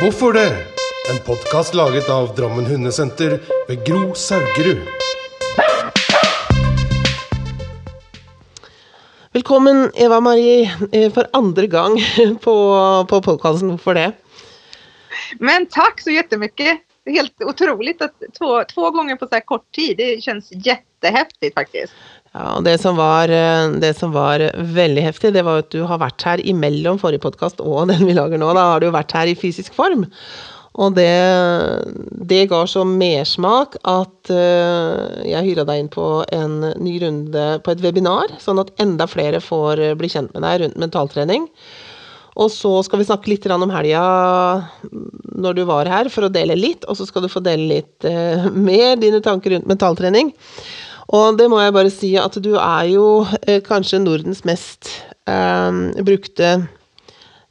Hvorfor det? En podkast laget av Drammen Hundesenter ved Gro Saugerud. Velkommen, Eva Marie, eh, för andra gång på, på podcasten Hvorfor det? Men tack så jättemycket. Det är helt otroligt att två, två gånger på så här kort tid. Det känns jättehäftigt faktiskt. Ja, och det som, var, eh, det som var väldigt häftigt, det var att du har varit här imellom förra podkast och den vi lager nu. Då har du varit här i fysisk form. Och det, det gav så mersmak att uh, eh, jag hyrde dig in på en ny runda på ett webbinar, så att enda fler får eh, bli kjent med deg rundt mentaltrening. Och så ska vi snakke lite om helgen mm, när du var här för att dela lite och så ska du få dela lite uh, mer dina tankar runt mentaltrening. Och det må jag bara säga att du är ju eh, kanske Nordens mest eh, brukte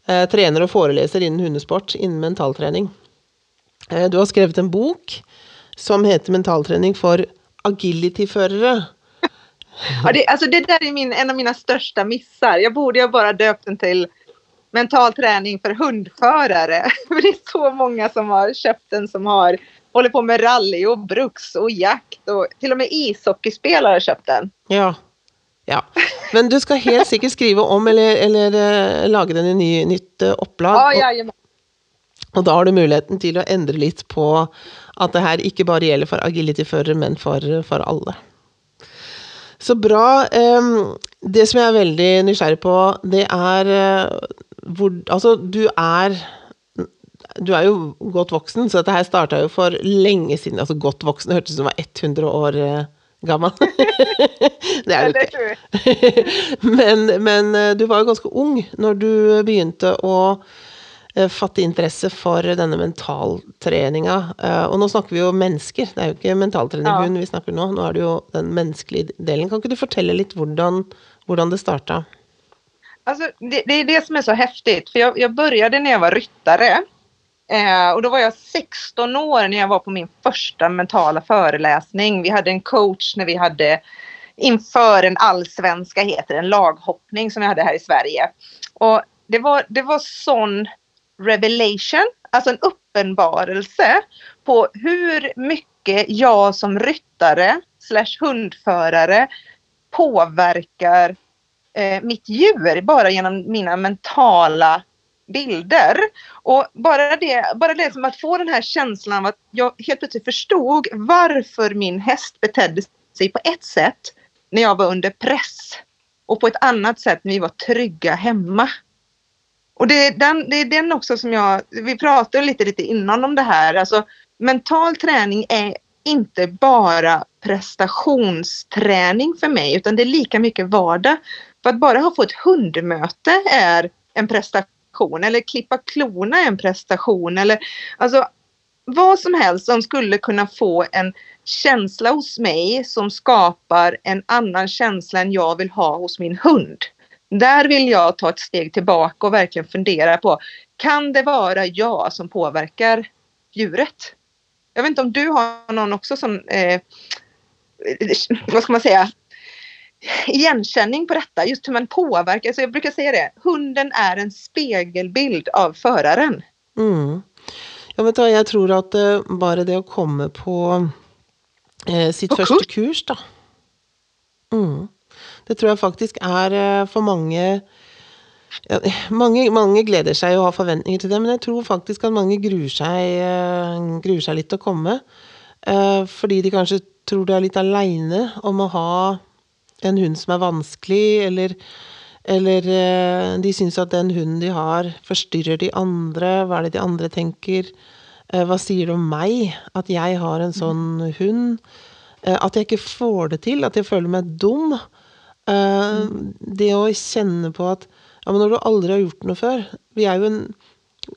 eh, tränare och föreläsare inom hundesport, inom mentaltrening. Eh, du har skrivit en bok som heter Mentalträning för agilityförare. Ja, det, alltså det där är min, en av mina största missar. Jag borde ju bara döpt den till mental träning för hundförare. För det är så många som har köpt den som har håller på med rally och bruks och jakt och till och med ishockeyspelare har köpt den. Ja. Ja, men du ska helt säkert skriva om eller, eller uh, laga den i ny, nytt uh, upplag. Ja, jajamän. Och då har du möjligheten till att ändra lite på att det här inte bara gäller för agilityförare men för, för alla. Så bra. Um, det som jag är väldigt nyfiken på, det är uh, hvor, alltså du är du är ju gott vuxen, så det här startade ju för länge sedan. Alltså gott vuxen, det hördes som var 100 år gammal. det är du inte. men, men du var ju ganska ung när du började att fatte intresse for denne mentaltreninga. Og nå snakker vi jo mennesker, det er jo ikke mentaltrening ja. vi snakker nå. Nå er det jo den menneskelige delen. Kan ikke du fortelle litt hvordan, hvordan det starta? Alltså, det, det, är det som är så häftigt. För jag, jag började när jag var ryttare. Eh, och då var jag 16 år när jag var på min första mentala föreläsning. Vi hade en coach när vi hade inför en allsvenska, heter det, en laghoppning som vi hade här i Sverige. Och det var, det var sån revelation, alltså en uppenbarelse på hur mycket jag som ryttare slash hundförare påverkar eh, mitt djur bara genom mina mentala bilder. Och bara det, bara det som att få den här känslan av att jag helt plötsligt förstod varför min häst betedde sig på ett sätt när jag var under press och på ett annat sätt när vi var trygga hemma. Och det är, den, det är den också som jag, vi pratade lite, lite innan om det här, alltså mental träning är inte bara prestationsträning för mig utan det är lika mycket vardag. För att bara ha fått ett hundmöte är en prestation eller klippa klorna en prestation eller alltså vad som helst som skulle kunna få en känsla hos mig som skapar en annan känsla än jag vill ha hos min hund. Där vill jag ta ett steg tillbaka och verkligen fundera på, kan det vara jag som påverkar djuret? Jag vet inte om du har någon också som, eh, vad ska man säga, igenkänning på detta, just hur man påverkar. Så jag brukar säga det, hunden är en spegelbild av föraren. Mm. Jag, vet jag tror att uh, bara det att komma på uh, sitt på första kurs, kurs då. Mm. Det tror jag faktiskt är eh, för många ja, mange, mange gleder seg og har forventninger til det, men jeg tror faktisk at mange gruer seg, eh, gruer seg litt til å komme. Eh, fordi de kanskje tror de er litt aleine om å ha en hund som er vanskelig, eller, eller eh, de syns at den hunden de har, forstyrrer de andre. Hva er det de andre tenker? Eh, hva sier det om meg at jeg har en sånn hund? Eh, at jeg ikke får det til, at jeg føler meg dum. Det å kjenne på at ja, men når du aldri har gjort noe før Vi er jo en,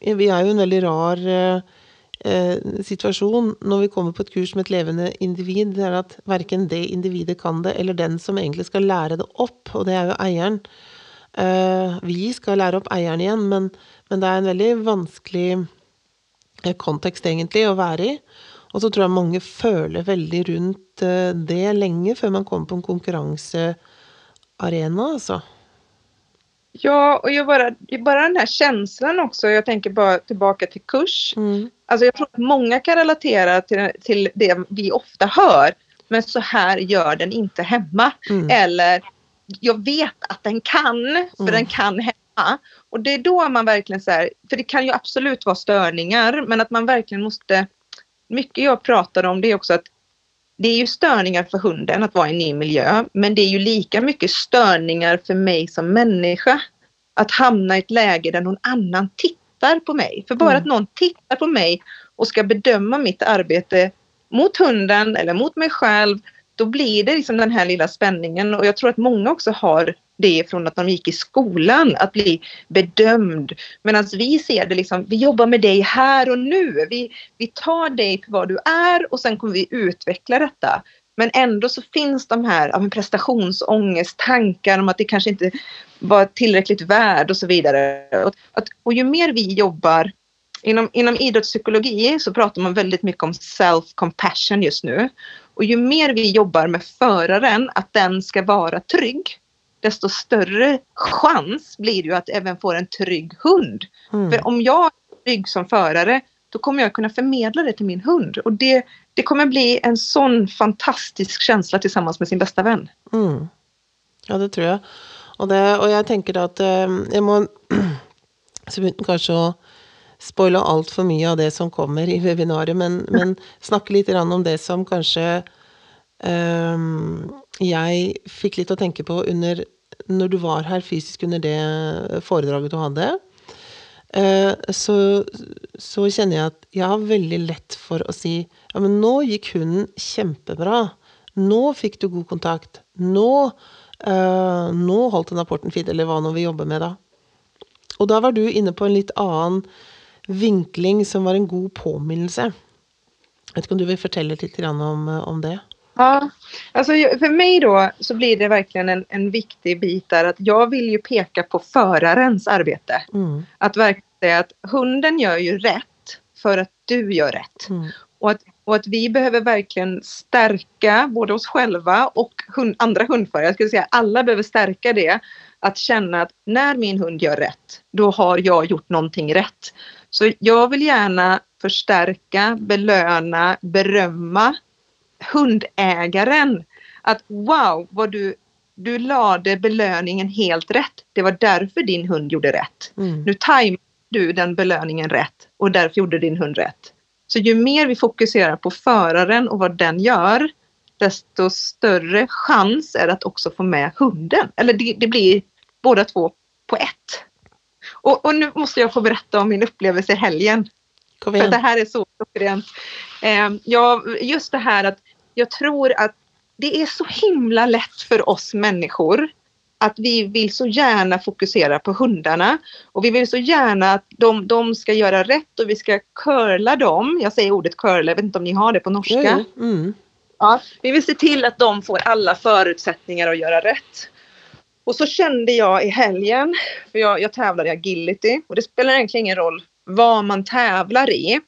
vi er jo en veldig rar eh, uh, situasjon når vi kommer på et kurs med et levende individ. Det er at verken det individet kan det, eller den som egentlig skal lære det opp, og det er jo eieren. vi skal lære opp eieren igjen, men, men det er en veldig vanskelig kontekst, egentlig, å være i. Og så tror jeg mange føler veldig rundt det lenge før man kommer på en konkurranse arena, alltså. Ja, och jag bara, bara den här känslan också. Jag tänker bara tillbaka till kurs. Mm. Alltså jag tror att många kan relatera till, till det vi ofta hör. Men så här gör den inte hemma. Mm. Eller jag vet att den kan, för Mm. den kan hemma. Och det är då man verkligen så här, för det kan ju absolut vara störningar, men att man verkligen måste, mycket jag pratar om det är också att det är ju störningar för hunden att vara i en ny miljö, men det är ju lika mycket störningar för mig som människa. Att hamna i ett läge där någon annan tittar på mig. För bara Mm. att någon tittar på mig och ska bedöma mitt arbete mot hunden eller mot mig själv, då blir det liksom den här lilla spänningen och jag tror att många också har det från att de gick i skolan, att bli bedömd. Medan vi ser det liksom, vi jobbar med dig här och nu. Vi, vi tar dig för vad du är och sen kommer vi utveckla detta. Men ändå så finns de här ja, prestationsångest, tankar om att det kanske inte var tillräckligt värd och så vidare. Och, att, och ju mer vi jobbar Inom, inom idrottspsykologi så pratar man väldigt mycket om self-compassion just nu. Och ju mer vi jobbar med föraren, att den ska vara trygg, desto större chans blir det ju att även få en trygg hund. Mm. För om jag är trygg som förare, då kommer jag kunna förmedla det till min hund. Och det, det kommer bli en sån fantastisk känsla tillsammans med sin bästa vän. Mm. Ja, det tror jeg. Og, det, og jeg tenker at eh, jeg må Så uten kanskje å spoile altfor mye av det som kommer i webinaret, men, men snakke litt grann om det som kanskje eh, jeg fikk litt å tenke på under Når du var her fysisk under det foredraget du hadde, eh, Eh, så, så känner jag att jag har väldigt lätt för att säga ja, men gick hunden jättebra. Nu fick du god kontakt. Nu eh, nu höll den rapporten fint, eller vad nu vi jobbar med Då. Och då var du inne på en lite annan vinkling som var en god påminnelse. Jag vet inte om du vill berätta lite grann om, eh, om det? Ja, alltså för mig då så blir det verkligen en, en viktig bit där att jag vill ju peka på förarens arbete. Mm. Att verkligen säga att hunden gör ju rätt för att du gör rätt. Mm. Och att, och att vi behöver verkligen stärka både oss själva och hund, andra hundförare. Jag skulle säga alla behöver stärka det. Att känna att när min hund gör rätt, då har jag gjort någonting rätt. Så jag vill gärna förstärka, belöna, berömma hundägaren. Att wow, vad du, du lade belöningen helt rätt. Det var därför din hund gjorde rätt. Mm. Nu tajmade du den belöningen rätt och därför gjorde din hund rätt. Så ju mer vi fokuserar på föraren och vad den gör, desto större chans är det att också få med hunden. Eller det, det blir båda två på ett. Och, och nu måste jag få berätta om min upplevelse i helgen. För det här är så klockrent. Eh, ja, just det här att jag tror att det är så himla lätt för oss människor att vi vill så gärna fokusera på hundarna och vi vill så gärna att de, de ska göra rätt och vi ska curla dem. Jag säger ordet curla, jag vet inte om ni har det på norska. Jo. Mm. Ja, vi vill se till att de får alla förutsättningar att göra rätt. Och så kände jag i helgen, för jag, jag tävlar i agility och det spelar egentligen ingen roll vad man tävlar i.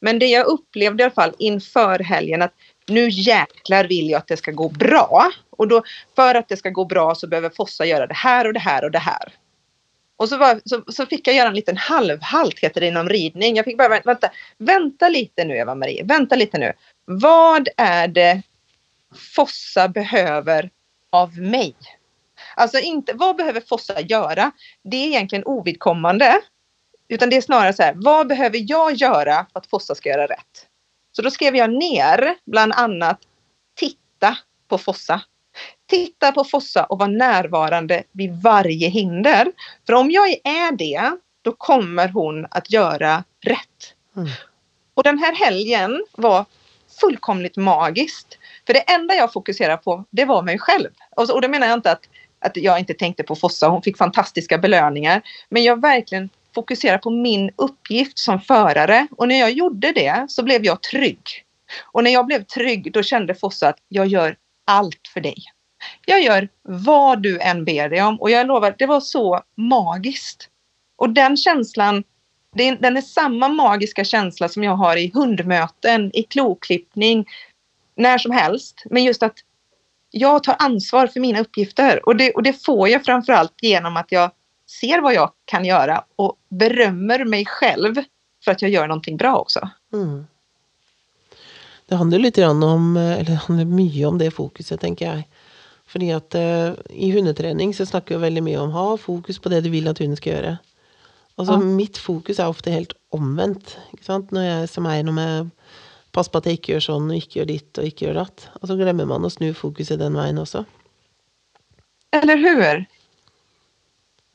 Men det jag upplevde i alla fall inför helgen att nu jäklar vill jag att det ska gå bra. Och då, för att det ska gå bra så behöver Fossa göra det här och det här och det här. Och så, var, så, så fick jag göra en liten halvhalt, heter det inom ridning. Jag fick bara vänta, vänta lite nu Eva-Marie, vänta lite nu. Vad är det Fossa behöver av mig? Alltså inte, vad behöver Fossa göra? Det är egentligen ovidkommande. Utan det är snarare så här, vad behöver jag göra för att Fossa ska göra rätt? Så då skrev jag ner bland annat titta på Fossa. Titta på Fossa och vara närvarande vid varje hinder. För om jag är det, då kommer hon att göra rätt. Mm. Och den här helgen var fullkomligt magiskt. För det enda jag fokuserade på, det var mig själv. Och, och det menar jag inte att, att jag inte tänkte på Fossa, hon fick fantastiska belöningar. Men jag verkligen fokusera på min uppgift som förare. Och när jag gjorde det så blev jag trygg. Och när jag blev trygg, då kände Fossa att jag gör allt för dig. Jag gör vad du än ber dig om och jag lovar, det var så magiskt. Och den känslan, den är samma magiska känsla som jag har i hundmöten, i kloklippning, när som helst. Men just att jag tar ansvar för mina uppgifter och det, och det får jag framförallt genom att jag ser vad jag kan göra och berömmer mig själv för att jag gör någonting bra också. Mm. Det handler litt grann om eh, Eller det handler mye om det fokuset, tenker jeg. Fordi at eh, i hundetrening så snakker vi veldig mye om ha fokus på det du vil at hunden skal gjøre. Altså Ja. mitt fokus er ofte helt sant? Når jeg som eier noe med Pass på at jeg ikke gjør sånn, og ikke gjør ditt, og ikke gjør datt. Og så glemmer man å snu fokuset den veien også. Eller hur?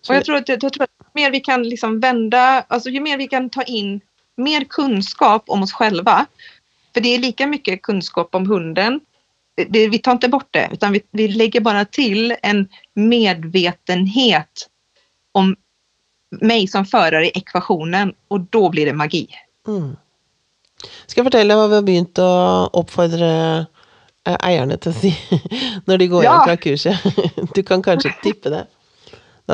Och jag tror att, jag tror att ju mer vi kan liksom vända, alltså ju mer vi kan ta in mer kunskap om oss själva. För det är lika mycket kunskap om hunden. Det, vi tar inte bort det, utan vi, vi lägger bara till en medvetenhet om mig som förare i ekvationen och då blir det magi. Mm. Skal jeg fortelle hva vi har begynt å oppfordre eh, eierne til å si når de går Ja. fra kurset? Du kan kanskje tippe det.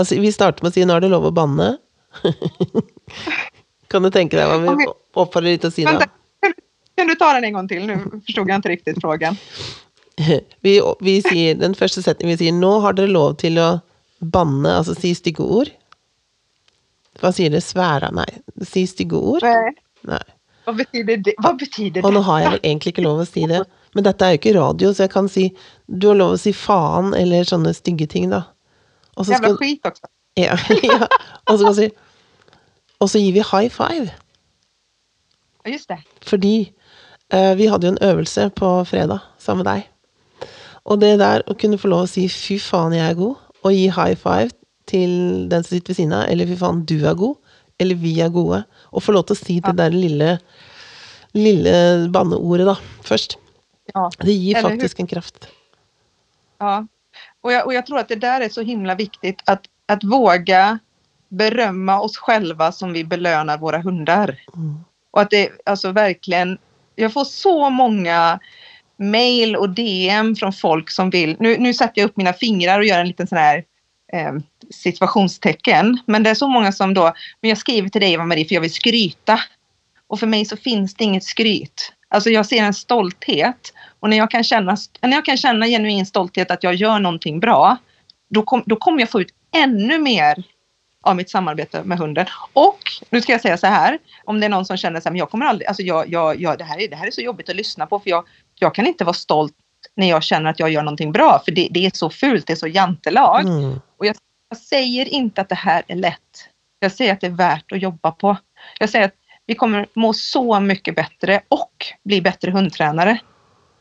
Si- vi starter med å si 'nå er det lov å banne'. Kan du tenke deg hva vi oppfordrer de til å si da? kan, du ta den en gång till? Nu förstod jag inte riktigt frågan. Vi, vi sier, den første setningen vi sier 'nå har dere lov til å banne', altså si stygge ord. Hva sier det? Svære? Nei. Si stygge ord? Nej. Nei. Vad betyder det? Vad betyder Og nå det? har jeg vel egentlig ikke lov å si det, men dette er jo ikke radio, så jeg kan si Du har lov å si faen eller sånne stygge ting, da. Og så Jävla skal, skit också. ja, ja, og så si Og så gir vi high five, Ja, just det. fordi eh, vi hadde jo en øvelse på fredag sammen med deg. Og det der å kunne få lov å si 'fy faen, jeg er god', og gi high five til den som sitter ved siden av, eller 'fy faen, du er god', eller 'vi er gode', og få lov til å si det der lille, lille banneordet, da, først. Ja. Det gir Eller hur? faktisk en kraft. Ja, och jag, och jag tror att det där är så himla viktigt att, att våga berömma oss själva som vi belönar våra hundar. Mm. Och att det alltså verkligen, jag får så många mail och DM från folk som vill, nu, nu sätter jag upp mina fingrar och gör en liten sån här eh, situationstecken. Men det är så många som då, men jag skriver till dig Eva-Marie för jag vill skryta. Och för mig så finns det inget skryt. Alltså jag ser en stolthet. Och när jag kan känna, när jag kan känna genuin stolthet att jag gör någonting bra, då, kom, då kommer jag få ut ännu mer av mitt samarbete med hunden. Och nu ska jag säga så här, om det är någon som känner så här, men jag kommer aldrig, alltså jag, jag, jag, det, här är, det här är så jobbigt att lyssna på för jag, jag kan inte vara stolt när jag känner att jag gör någonting bra för det, det är så fult, det är så jantelag. Mm. Och jag, jag säger inte att det här är lätt. Jag säger att det är värt att jobba på. Jag säger att vi kommer må så mycket bättre och bli bättre hundtränare.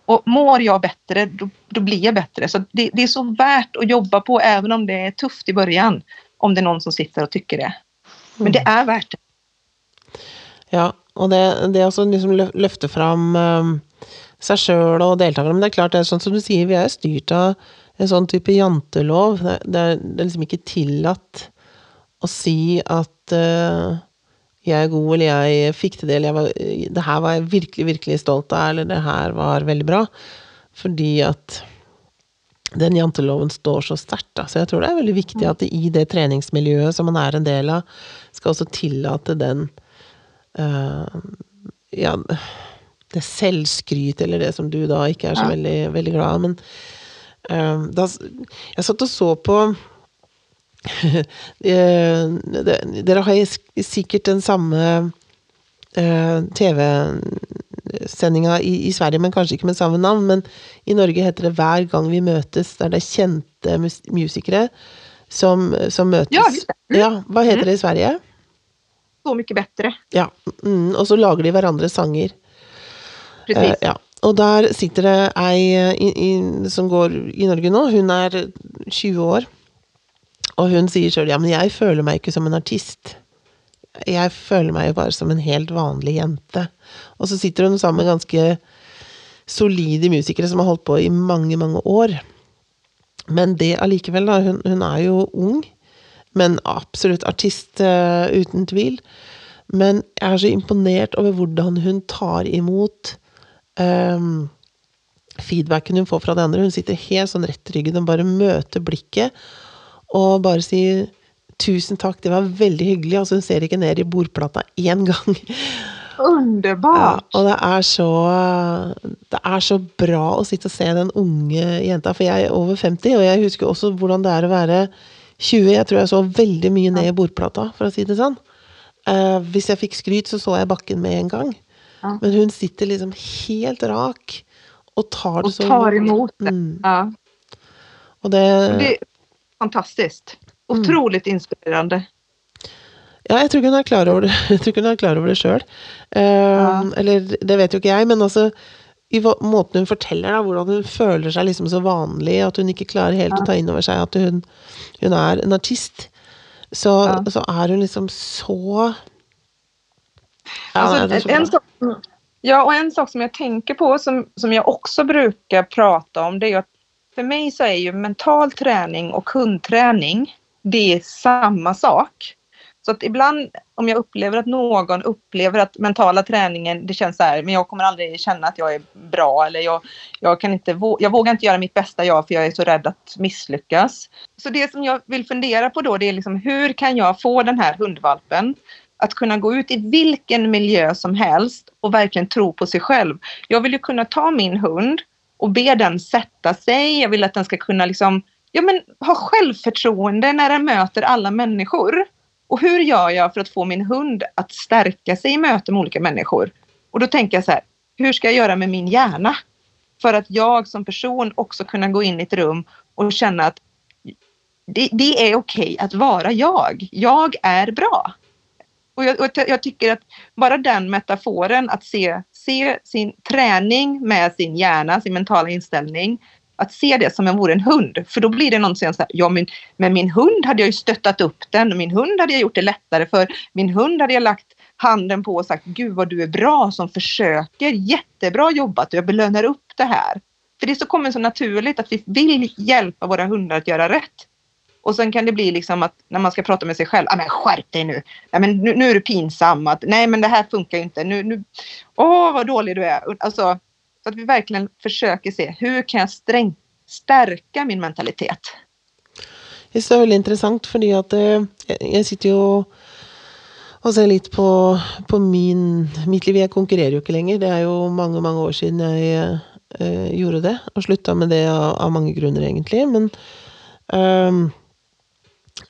Och mår jag bättre, då, då blir jag bättre. Så det, det är så värt att jobba på även om det är tufft i början. Om det är någon som sitter och tycker det. Men det är värt det. Ja, og det, det å liksom lø- løfte fram um, seg sjøl og deltakerne Men det er klart, det er sånn som du sier, vi er styrt av en sånn type jantelov. Det, det, er, det er liksom ikke tillatt å si at eh, jeg er god, eller jeg fikk til det, eller var, det her var jeg virkelig, virkelig stolt av, eller det her var veldig bra. Fordi at den janteloven står så sterkt. da. Så jeg tror det er veldig viktig at i det treningsmiljøet som man er en del av, skal også tillate den eh, Ja, det selvskryt, eller det som du da ikke er så Ja. veldig, veldig glad. Men eh, da Jeg satt og så på Dere har sikkert den samme eh, TV-sendinga i, Sverige, men kanskje ikke med samme navn. Men i Norge heter det 'Hver gang vi møtes', der det er kjente mus musikere som, som møtes. Ja. Mm. Ja, hva heter det i Sverige? Så mycket bättre. Ja, mm, og så lager de hverandres sanger. Precis. Eh, ja. Og der sitter det ei eh, i, i, som går i Norge nå, hun er 20 år. Og hun sier sjøl ja, men jeg føler meg ikke som en artist. Jeg føler meg jo bare som en helt vanlig jente. Og så sitter hun sammen med ganske solide musikere som har holdt på i mange, mange år. Men det allikevel, da. Hun, hun er jo ung, men absolutt artist uh, uten tvil. Men jeg er så imponert over hvordan hun tar imot um, feedbacken hun får fra de andre. Hun sitter helt sånn rett i ryggen og bare møter blikket og bare sier 'tusen takk, det var veldig hyggelig'. Altså hun ser ikke ned i bordplata én gang. Ja, Underbart! og det er så Det er så bra å sitte og se den unge jenta, for jeg er over 50, og jeg husker også hvordan det er å være 20. Jeg tror jeg så veldig mye ned i bordplata, for å si det sånn. Eh, hvis jeg fikk skryt, så så jeg bakken med en gang. Ja. Men hun sitter liksom helt rak og tar det Och så tar emot det. Mm. Ja. Og det, Det fantastiskt. Mm. Otroligt inspirerande. Ja, jeg tror ikke hun er klar over det, jeg tror ikke hun er klar over det sjøl. Eller det vet jo ikke jeg, men altså i måten hun forteller da, hvordan hun føler seg liksom så vanlig, at hun ikke klarer helt å ta inn over seg at hun, hun er en artist, så, Ja. så er hun liksom så Ja, Alltså, en, sak, ja, och en sak som jag tänker på som, som jag också brukar prata om det är ju att för mig så är ju mental träning och hundträning det är samma sak. Så att ibland om jag upplever att någon upplever att mentala träningen det känns så här men jag kommer aldrig känna att jag är bra eller jag, jag kan inte vå- jag vågar inte göra mitt bästa jag för jag är så rädd att misslyckas. Så det som jag vill fundera på då det är liksom hur kan jag få den här hundvalpen att kunna gå ut i vilken miljö som helst och verkligen tro på sig själv. Jag vill ju kunna ta min hund och be den sätta sig. Jag vill att den ska kunna liksom, ja men ha självförtroende när den möter alla människor. Och hur gör jag för att få min hund att stärka sig i möte med olika människor? Och då tänker jag så här, hur ska jag göra med min hjärna? För att jag som person också kunna gå in i ett rum och känna att det, det är okej att vara jag. Jag är bra. Och jag, och jag tycker att bara den metaforen att se, se sin träning med sin hjärna, sin mentala inställning, att se det som om jag vore en hund. För då blir det någon som säger så här, ja men med min hund hade jag ju stöttat upp den, min hund hade jag gjort det lättare för, min hund hade jag lagt handen på och sagt, gud vad du är bra som försöker, jättebra jobbat och jag belönar upp det här. För det så kommer så naturligt att vi vill hjälpa våra hundar att göra rätt. Och sen kan det bli liksom att när man ska prata med sig själv, ah, men skärp dig nu. Nej, men nu, nu är du pinsam. Att, Nej men det här funkar ju inte. Nu, nu, åh vad dålig du är. Alltså, så att vi verkligen försöker se hur kan jag sträng, stärka min mentalitet. Det är väldigt intressant för att eh, jag sitter ju och ser lite på, på min, mitt liv. Jag konkurrerar ju inte längre. Det är ju många, många år sedan jag eh, gjorde det, och slutade med det av, av många grunder egentligen. Men, ehm,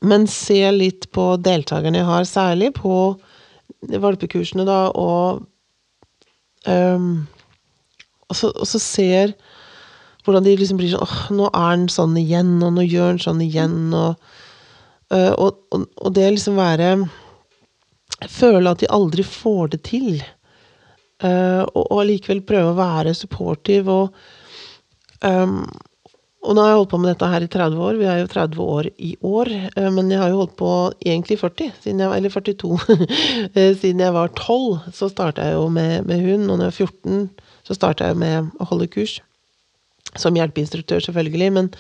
men se litt på deltakerne jeg har, særlig på valpekursene, da, og um, og så, og så ser hvordan de liksom blir sånn åh, nå er han sånn igjen, og nå gjør han sånn igjen, og, uh, og, og, og det liksom være Føle at de aldri får det til. Uh, og, og allikevel prøve å være supportive og um, och nu har jag hållit på med detta här i 30 år. Vi är ju 30 år i år. Eh, men jag har ju hållit på egentligen 40, sedan eh, jag, var- eller 42. Sedan jag var 12, så startade jag med, med hund. och när jag var 14, så startade jag med att hålla kurs som hjälpinstruktör såklart. Men,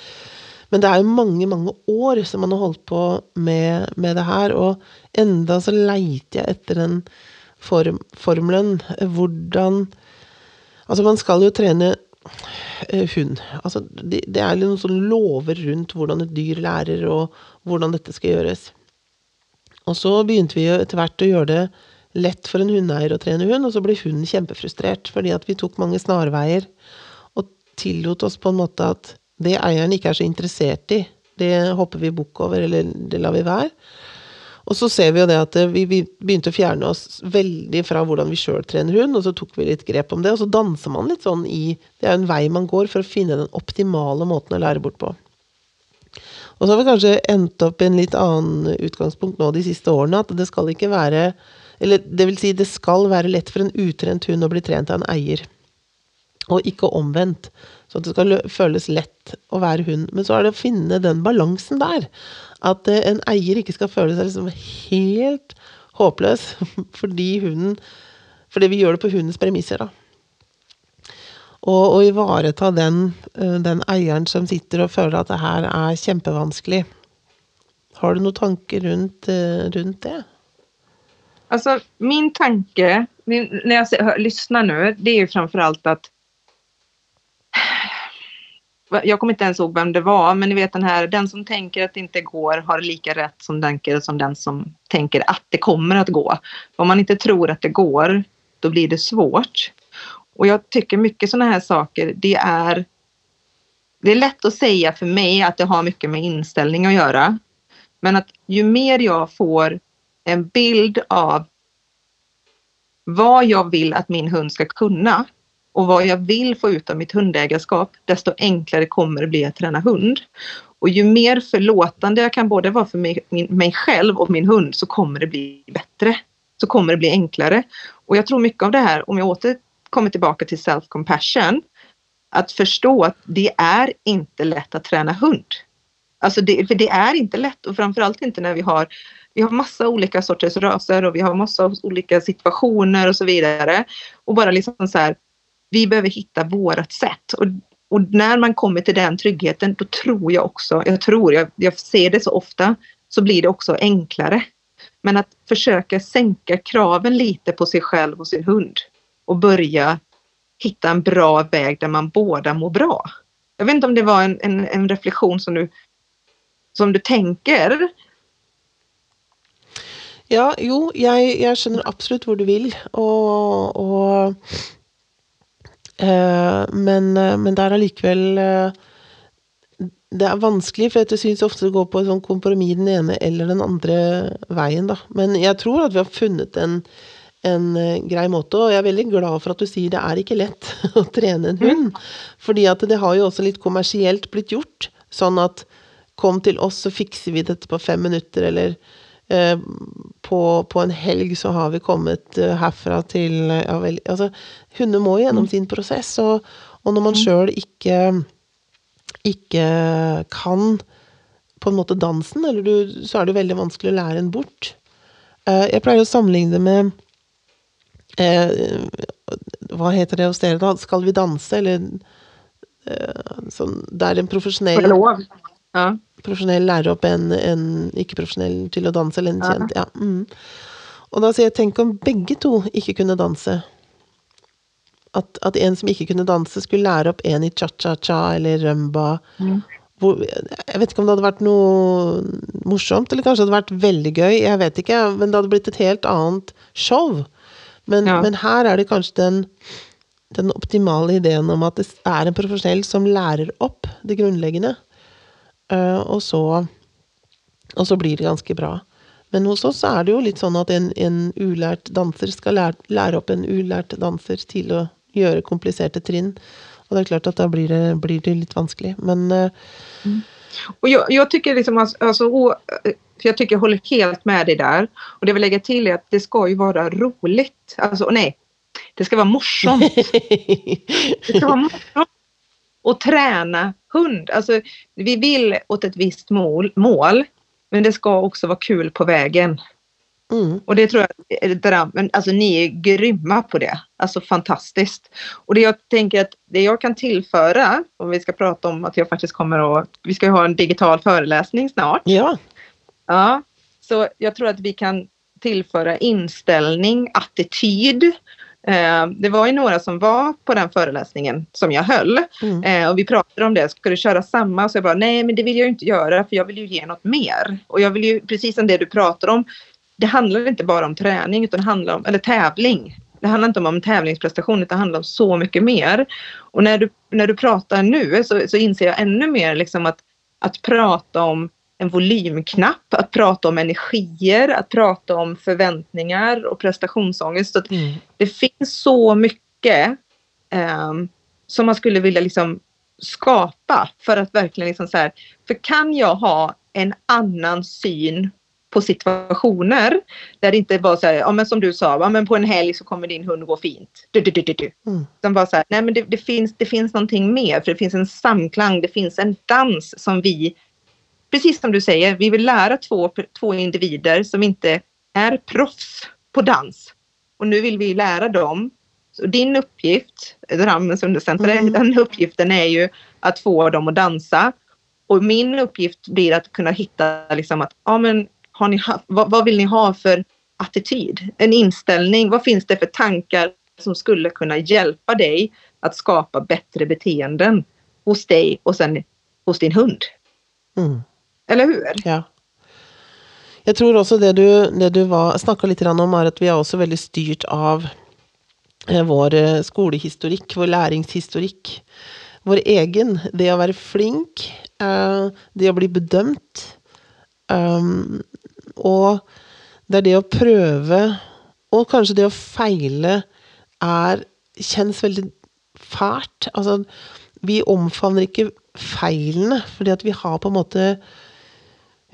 men det är ju många, många år som man har hållit på med, med det här och ända så letar jag efter den form, formeln. Hvordan Alltså man ska ju träna Eh, hund. Altså, det, det er noen sånne lover rundt hvordan et dyr lærer, og hvordan dette skal gjøres. Og så begynte vi etter hvert å gjøre det lett for en hundeeier å trene hund, og så ble hunden kjempefrustrert fordi at vi tok mange snarveier og tillot oss på en måte at det eieren ikke er så interessert i, det hopper vi bukk over, eller det lar vi være. Og så ser vi jo det at eh, vi, vi begynte å fjerne oss veldig fra hvordan vi sjøl trener hund, og så tok vi litt grep om det, og så danser man litt sånn i Det er jo en vei man går for å finne den optimale måten å lære bort på. Og så har vi kanskje endt opp i en litt annen utgangspunkt nå de siste årene, at det skal ikke være Eller det vil si, det skal være lett for en utrent hund å bli trent av en eier. Og ikke omvendt. Så det skal kännas føles lett å være hund. Men så er det å finne den balansen der. At eh, en eier ikke skal føle seg liksom helt håpløs fordi hunden Fordi vi gjør det på hundens premisser, da. Og å ivareta den, eh, den eieren som sitter og føler at det her er kjempevanskelig. Har du noen tanker rundt, eh, rundt det? Alltså min tanke, min, när jag ser, hör, lyssnar nu, det är ju framförallt att jag kommer inte ens ihåg vem det var, men ni vet den här, den som tänker att det inte går har lika rätt som den, som den som tänker att det kommer att gå. Om man inte tror att det går, då blir det svårt. Och jag tycker mycket sådana här saker, det är det är lätt att säga för mig att det har mycket med inställning att göra. Men att ju mer jag får en bild av vad jag vill att min hund ska kunna och vad jag vill få ut av mitt hundägarskap, desto enklare kommer det bli att träna hund. Och ju mer förlåtande jag kan både vara för mig, min, mig själv och min hund så kommer det bli bättre. Så kommer det bli enklare. Och jag tror mycket av det här, om jag åter kommer tillbaka till self-compassion, att förstå att det är inte lätt att träna hund. Alltså det, för det är inte lätt och framförallt inte när vi har vi har massa olika sorters raser och vi har massa olika situationer och så vidare. Och bara liksom så här, vi behöver hitta vårat sätt. Och, och när man kommer till den tryggheten, då tror jag också, jag tror, jag, jag ser det så ofta, så blir det också enklare. Men att försöka sänka kraven lite på sig själv och sin hund och börja hitta en bra väg där man båda mår bra. Jag vet inte om det var en, en, en reflektion som du, som du tänker. Ja, jo, jag, jag känner absolut vad du vill. Och, och Eh, men, eh, men eh, det er allikevel Det er vanskelig, for jeg syns ofte det går på et sånn kompromiss den ene eller den andre veien, da. Men jeg tror at vi har funnet en, en grei måte, og jeg er veldig glad for at du sier det er ikke lett å trene en hund. Fordi at det har jo også litt kommersielt blitt gjort. Sånn at kom til oss, så fikser vi dette på fem minutter, eller eh, på, på, en helg så har vi kommet eh, herfra til ja, vel, altså, Hunder må gjennom sin prosess, og, og når man sjøl ikke, ikke kan på en måte dansen, eller du, så er det veldig vanskelig å lære en bort. Eh, jeg pleier å sammenligne det med eh, Hva heter det hos dere, da? Skal vi danse, eller eh, sånn Det er en profesjonell ja. Profesjonell lærer opp en, en ikke-profesjonell til å danse, eller en kjent. Ja. Mm. Og da sier jeg tenk om begge to ikke kunne danse. At, at, en som ikke kunne danse, skulle lære opp en i cha-cha-cha eller rumba. Mm. Hvor, jeg vet ikke om det hadde vært noe morsomt, eller kanskje det hadde vært veldig gøy. Jeg vet ikke, men det hadde blitt et helt annet show. Men, ja. men her er det kanskje den, den optimale ideen om at det er en profesjonell som lærer opp det grunnleggende. Uh, og, så, og så blir det ganske bra. Men hos oss er det jo litt sånn at en, en ulært danser skal lære, lære, opp en ulært danser til å gjøre kompliserte trinn. Og det er klart at da blir det, blir det litt vanskelig. Men uh, mm. Och jag, jag, tycker liksom, alltså, för jag tycker jag håller helt med dig där. Och det vill lägga till är att det ska ju vara roligt. Alltså nej, det ska vara morsomt. det ska vara morsomt. Och träna hund. Alltså, vi vill åt ett visst mål, mål men det ska också vara kul på vägen. Mm. Och det tror jag, är men alltså ni är grymma på det. Alltså fantastiskt. Och det jag tänker att det jag kan tillföra, om vi ska prata om att jag faktiskt kommer att, vi ska ha en digital föreläsning snart. Ja. Ja, så jag tror att vi kan tillföra inställning, attityd, Eh, det var ju några som var på den föreläsningen som jag höll mm. eh, och vi pratade om det, ska du köra samma? Så jag bara, nej men det vill jag inte göra för jag vill ju ge något mer. Och jag vill ju, precis som det du pratar om, det handlar inte bara om träning utan det handlar om, eller tävling. Det handlar inte om tävlingsprestation utan det handlar om så mycket mer. Och när du, när du pratar nu så, så inser jag ännu mer liksom att, att prata om en volymknapp, att prata om energier, att prata om förväntningar och prestationsångest. Att mm. Det finns så mycket eh, som man skulle vilja liksom skapa för att verkligen liksom så här, för kan jag ha en annan syn på situationer där det inte bara så här, ja men som du sa, ja, men på en helg så kommer din hund gå fint. Du, du, du, du. Mm. Utan bara så här, nej men det, det, finns, det finns någonting mer, för det finns en samklang, det finns en dans som vi precis som du säger, vi vill lära två, två individer som inte är proffs på dans. Och nu vill vi lära dem. Så din uppgift, Drammens undercenter, mm. den uppgiften är ju att få dem att dansa. Och min uppgift blir att kunna hitta liksom att, ja men har ni, vad, vad vill ni ha för attityd? En inställning, vad finns det för tankar som skulle kunna hjälpa dig att skapa bättre beteenden hos dig och sen hos din hund? Mm. Eller hur? Ja. Jag tror också det du, det du snakka litt om, är att vi är också väldigt styrt av eh, vår eh, skolhistorik, vår läringshistorik. Vår egen. Det att vara flink, eh, det att bli bedömd. Ehm, och det är det att pröva och kanske det att fejla är, känns väldigt fælt. Altså, vi omfavner ikke feilene, fordi at vi har på en måte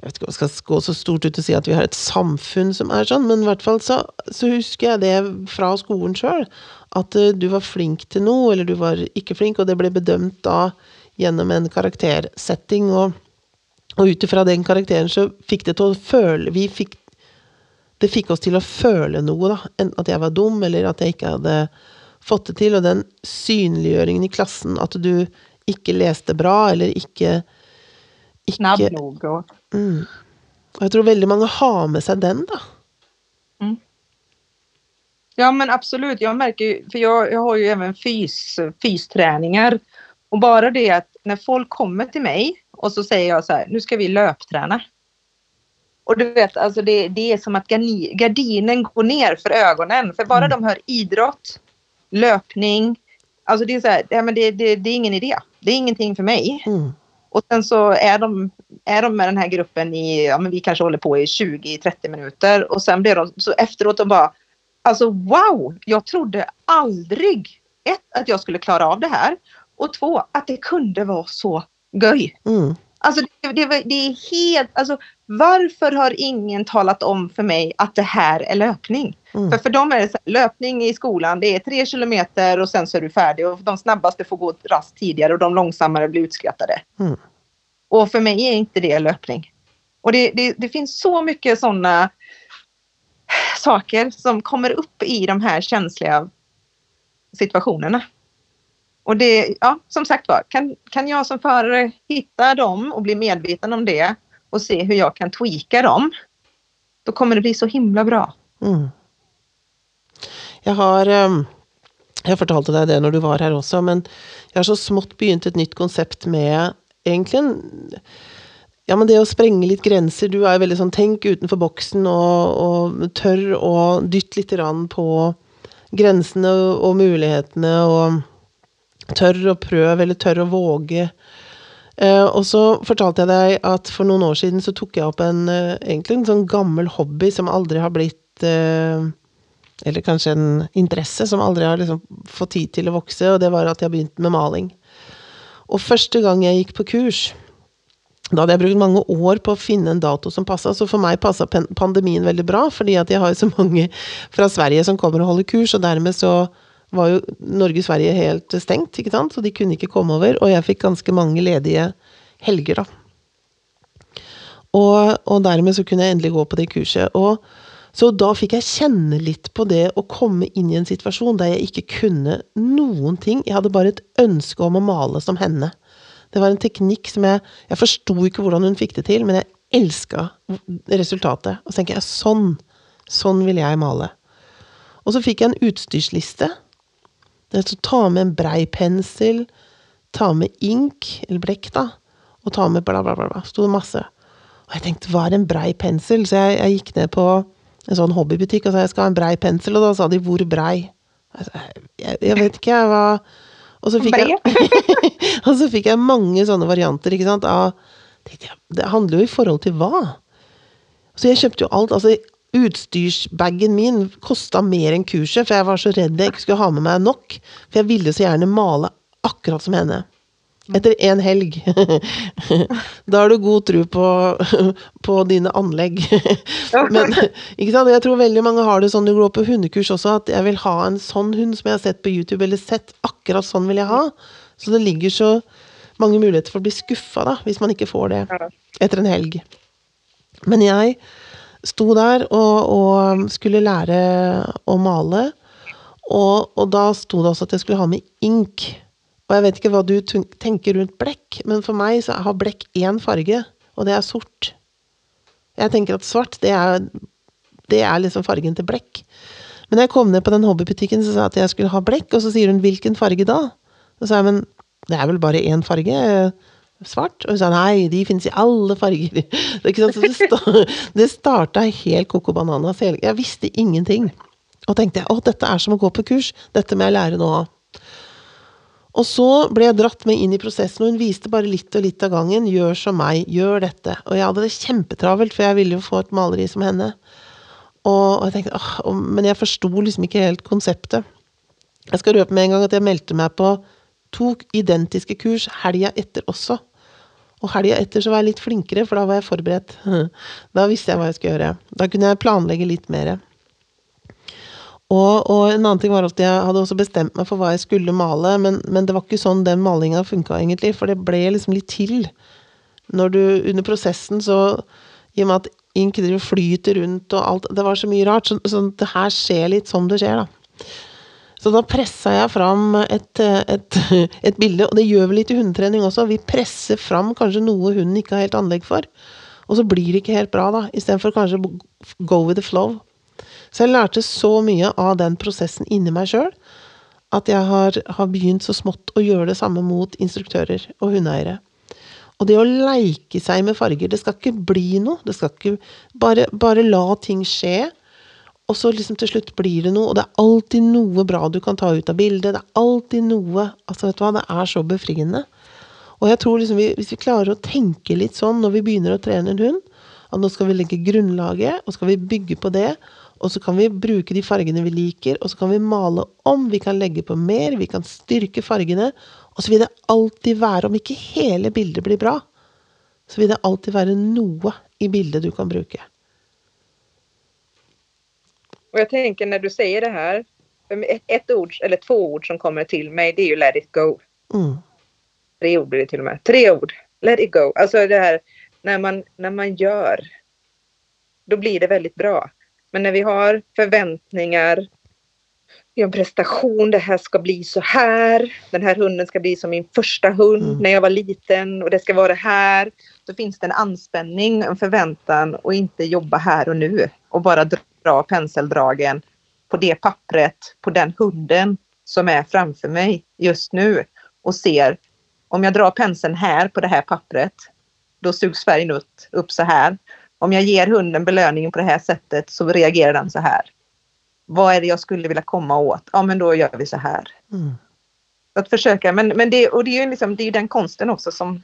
jeg vet ikke om jeg skal gå så stort ut og si at vi har et samfunn som er sånn, men i hvert fall så, så husker jeg det fra skolen sjøl. At eh, du var flink til noe, eller du var ikke flink, og det ble bedømt da gjennom en karaktersetting. Og, og ut ifra den karakteren så fikk det til å føle Vi fikk Det fikk oss til å føle noe, da. At jeg var dum, eller at jeg ikke hadde fått det til. Og den synliggjøringen i klassen, at du ikke leste bra, eller ikke, ikke Snabb nog och Mm. Og jeg tror veldig mange har med seg den, da. Ja men absolut, jag märker för jag, jag har ju även fys, fysträningar. Och bara det att när folk kommer till mig och så säger jag så här, nu ska vi löpträna. Och du vet, alltså det, det är som att gardinen går ner för ögonen. För bara de hör idrott, löpning, alltså det är så här, ja, men det, det, det är ingen idé. Det är ingenting för mig. Mm. Och sen så är de, är de med den här gruppen i, ja men vi kanske håller på i 20-30 minuter och sen blir de så efteråt de bara, alltså wow, jag trodde aldrig, ett, att jag skulle klara av det här och två, att det kunde vara så göj. Mm. Alltså det, det, det är helt, alltså varför har ingen talat om för mig att det här är löpning? Mm. För för dem är det så löpning i skolan, det är tre kilometer och sen så är du färdig och de snabbaste får gå rast tidigare och de långsammare blir utskrattade. Mm. Och för mig är inte det löpning. Och det, det, det finns så mycket sådana saker som kommer upp i de här känsliga situationerna. Och det, ja, som sagt var, kan, kan jag som förare hitta dem och bli medveten om det och se hur jag kan tweaka dem, då kommer det bli så himla bra. Mm. Jag har ehm, um, Jeg fortalte deg det när du var här också, men jag har så smått begynt ett nytt koncept med egentligen ja, men det å sprenge litt grenser Du är väldigt veldig sånn utanför boxen och, och og tør å dytte grann på grensene och möjligheterna. mulighetene tør å prøve eller tør å våge. Eh, og så fortalte jeg deg at for noen år siden så tok jeg opp en eh, egentlig en sånn gammel hobby som aldri har blitt eh, Eller kanskje en interesse som aldri har liksom fått tid til å vokse, og det var at jeg begynte med maling. Og første gang jeg gikk på kurs, da hadde jeg brukt mange år på å finne en dato som passa, så for meg passa pandemien veldig bra, fordi at jeg har jo så mange fra Sverige som kommer og holder kurs, og dermed så var jo Norge-Sverige helt stengt, ikke sant, så de kunne ikke komme over, og jeg fikk ganske mange ledige helger, da. Og, og dermed så kunne jeg endelig gå på det kurset. Og så da fikk jeg kjenne litt på det å komme inn i en situasjon der jeg ikke kunne noen ting. Jeg hadde bare et ønske om å male som henne. Det var en teknikk som jeg Jeg forsto ikke hvordan hun fikk det til, men jeg elska resultatet. Og så tenker jeg sånn. Sånn vil jeg male. Og så fikk jeg en utstyrsliste. Det er å ta med en brei pensel, ta med ink, eller blekk, da, og ta med bla, bla, bla. bla. Sto masse. Og jeg tenkte, hva er en brei pensel? Så jeg, jeg gikk ned på en sånn hobbybutikk og sa jeg skal ha en brei pensel, og da sa de hvor brei? Sa, jeg, jeg vet ikke, jeg hva Og så fikk jeg, og så fikk jeg mange sånne varianter, ikke sant, av Det handler jo i forhold til hva? Så jeg kjøpte jo alt. altså Utstyrsbagen min kosta mer enn kurset, for jeg var så redd jeg ikke skulle ha med meg nok. For jeg ville så gjerne male akkurat som henne. Etter én helg. da har du god tro på, på dine anlegg. Men sant? jeg tror veldig mange har det sånn du går på hundekurs også, at jeg vil ha en sånn hund som jeg har sett på YouTube, eller sett akkurat sånn vil jeg ha. Så det ligger så mange muligheter for å bli skuffa, da, hvis man ikke får det etter en helg. Men jeg sto der og, og skulle lære å male, og, og da sto det også at jeg skulle ha med ink. Og jeg vet ikke hva du tenker rundt blekk, men for meg så har blekk én farge, og det er sort. Jeg tenker at svart, det er, det er liksom fargen til blekk. Men når jeg kom ned på den hobbybutikken, så sa jeg at jeg skulle ha blekk, og så sier hun 'hvilken farge da?' Så sa jeg 'men det er vel bare én farge', svart? Og hun sa 'nei, de finnes i alle farger'. Det, ikke sant? Så det, sta, det starta helt coco bananas. hele- Jeg visste ingenting. Og tenkte jeg 'å, dette er som å gå på kurs', dette må jeg lære nå'. Og så ble jeg dratt med inn i prosessen, og hun viste bare litt og litt av gangen. Gjør som meg, gjør dette. Og jeg hadde det kjempetravelt, for jeg ville jo få et maleri som henne. Og, jeg tenkte, åh, Men jeg forsto liksom ikke helt konseptet. Jeg skal røpe med en gang at jeg meldte meg på to identiske kurs helga etter også. Og helga etter så var jeg litt flinkere, for da var jeg forberedt. Da visste jeg hva jeg skulle gjøre. Da kunne jeg planlegge litt mer. Og, og, en annen ting var at jeg hadde også bestemt meg for hva jeg skulle male, men, men det var ikke sånn den malinga funka, egentlig, for det ble liksom litt til. Når du under prosessen så I og med at ink driver flyter rundt og alt Det var så mye rart. Så, så det her skjer litt som det skjer, da. Så då pressar jag fram ett, eh, ett, ett bilde, och det gör vi lite i hundträning också, Vi pressar fram kanske något hunden inte har helt anlägg för. Och så blir det inte helt bra, då, istället för kanske go with the flow. Så jag lärde så mycket av den processen inom mig själv, att jag har, har, begynt så smått att göra detsamma mot instruktörer och hundägare. Och det att leka sig med färger, det ska inte bli något, Det ska inte bara, bara låta ting ske. Och så liksom till slut blir det noe, og det er alltid noe bra du kan ta ut av bildet. Det er alltid noe Altså, vet du hva, det er så befriende. Og jeg tror liksom vi, hvis vi klarer å tenke litt sånn når vi begynner å trene en hund, at nå skal vi legge grunnlaget, og skal vi bygge på det, og så kan vi bruke de fargene vi liker, og så kan vi male om. Vi kan legge på mer, vi kan styrke fargene. Og så vil det alltid være, om ikke hele bildet blir bra, så vil det alltid være noe i bildet du kan bruke. Och jag tänker när du säger det här, ett, ett ord eller två ord som kommer till mig det är ju let it go. Mm. Tre ord blir det till och med. Tre ord. Let it go. Alltså det här när man, när man gör, då blir det väldigt bra. Men när vi har förväntningar, vi har en prestation, det här ska bli så här, den här hunden ska bli som min första hund mm. när jag var liten och det ska vara här. Då finns det en anspänning, en förväntan och inte jobba här och nu och bara dra penseldragen på det pappret, på den hunden som är framför mig just nu och ser om jag drar penseln här på det här pappret, då sugs färgen upp, upp så här om jag ger hunden belöningen på det här sättet så reagerar den så här. Vad är det jag skulle vilja komma åt? Ja, men då gör vi så här. Mm. Att försöka, men, men det, och det är ju liksom, det är den konsten också som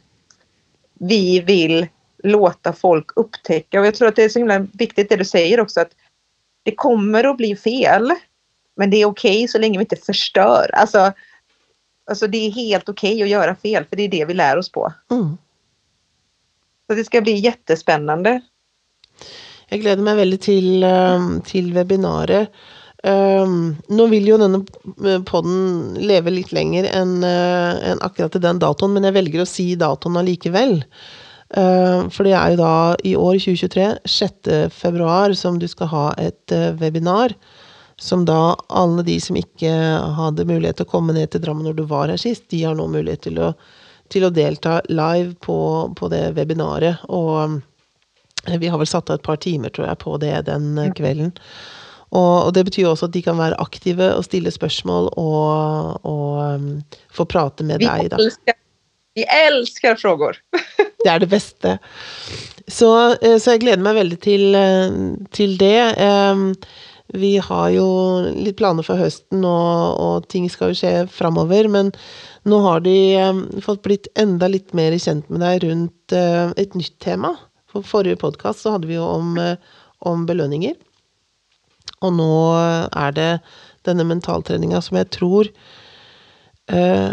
vi vill låta folk upptäcka. Och jag tror att det är så himla viktigt det du säger också att det kommer att bli fel. Men det är okej okay så länge vi inte förstör. Alltså, alltså det är helt okej okay att göra fel för det är det vi lär oss på. Mm. Så det ska bli jättespännande jeg gleder meg veldig til, eh, til webinaret. Um, nå vil jo denne poden leve litt lenger enn en akkurat til den datoen, men jeg velger å si datoen allikevel. Uh, for det er jo da i år 2023, 6. februar, som du skal ha et uh, webinar. Som da alle de som ikke hadde mulighet til å komme ned til Drammen når du var her sist, de har nå mulighet til å, til å delta live på, på det webinaret. Og vi har vel satt av et par timer, tror jeg, på det den eh, kvelden. Og, og, det betyr også at de kan være aktive og stille spørsmål og, og um, få prate med vi deg, da. Elsker, vi älskar frågor! det är det bästa. Så, eh, så, jag gläder mig väldigt till, eh, till det. Ehm, vi har ju lite planer för hösten och, och ting ska ju ske framöver. Men nu har de ehm, fått blitt ända lite mer känt med dig runt eh, ett nytt tema. På förra podcast så hade vi ju om, om, belöningar. Och nu är det denna mentalträningen som jag tror uh,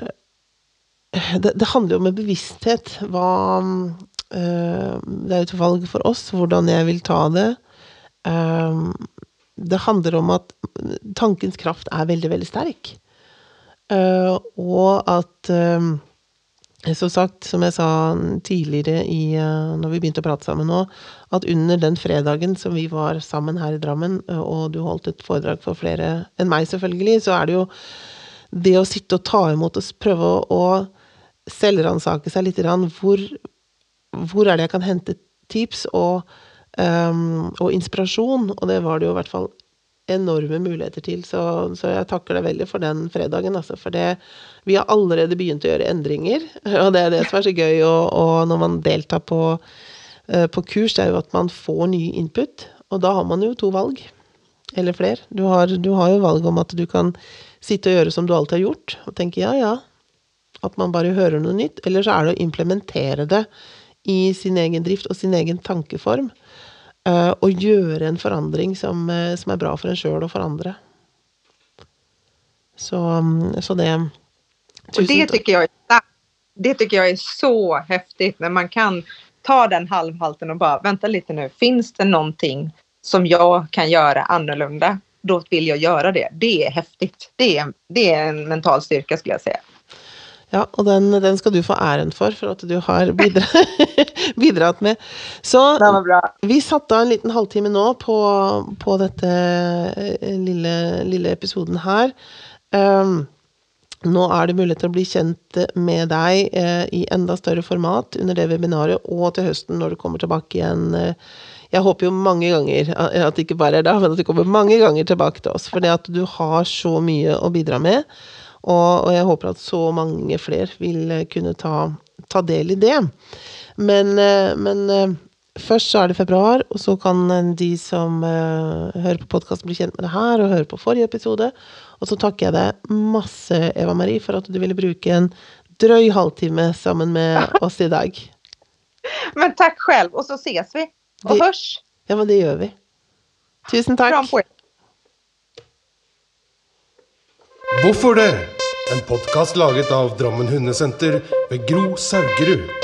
det, det, handler jo om en bevissthet. Hva uh, Det er et valg for oss hvordan jeg vil ta det. Uh, det handler om at tankens kraft er veldig, veldig sterk. Eh, og at som sagt, som jeg sa tidligere i, uh, når vi begynte å prate sammen nå, at under den fredagen som vi var sammen her i Drammen, uh, og du holdt et foredrag for flere enn meg, selvfølgelig, så er det jo det å sitte og ta imot og prøve å, å selvransake seg litt grann, hvor, hvor, er det jeg kan hente tips og, um, og inspirasjon? Og det var det jo i hvert fall enorme muligheter til. Så, så, jeg takker deg veldig for den fredagen. Altså, for det, vi har allerede begynt å gjøre endringer, og det er det som er så gøy. Og, og når man deltar på, uh, på, kurs, det er jo at man får ny input. Og da har man jo to valg. Eller flere. Du har, du har jo valg om at du kan sitte og gjøre som du alltid har gjort, og tenke ja, ja, At man bare hører noe nytt. Eller så er det å implementere det i sin egen drift og sin egen tankeform. eh, og gjøre en forandring som, eh, som er bra for en sjøl og for andre. Så, mm, så det det Tusen takk. tycker, jag det tycker jag är så häftigt när man kan ta den halvhalten och bara vänta lite nu. Finns det någonting som jag kan göra annorlunda? Då vill jag göra det. Det är häftigt. Det är, det är en mental styrka skulle jag säga. Ja, og den, den skal du få æren for, for at du har bidra bidratt med. Så vi satte av en liten halvtime nå på, på dette eh, lille, lille episoden her. Um, nå er det mulighet til å bli kjent med deg eh, i enda større format under det webinaret, og til høsten når du kommer tilbake igjen. Eh, jeg håper jo mange ganger, eh, at det ikke bare er da, men at du kommer mange ganger tilbake til oss. For det at du har så mye å bidra med, og, og jeg håper at så mange flere vil eh, kunne ta, ta del i det. Men, eh, men eh, først så er det februar, og så kan de som hører på podkasten, bli kjent med det her og høre på forrige episode. Og så takker jeg deg masse, Eva Marie, for at du ville bruke en drøy halvtime sammen med oss i dag. Men tack själv och så ses vi och Det- hörs. Ja, men det gjør vi. Tusen takk. Kram på er. Hvorfor det? En podkast laget av Drammen Hundesenter ved Gro Saugerud.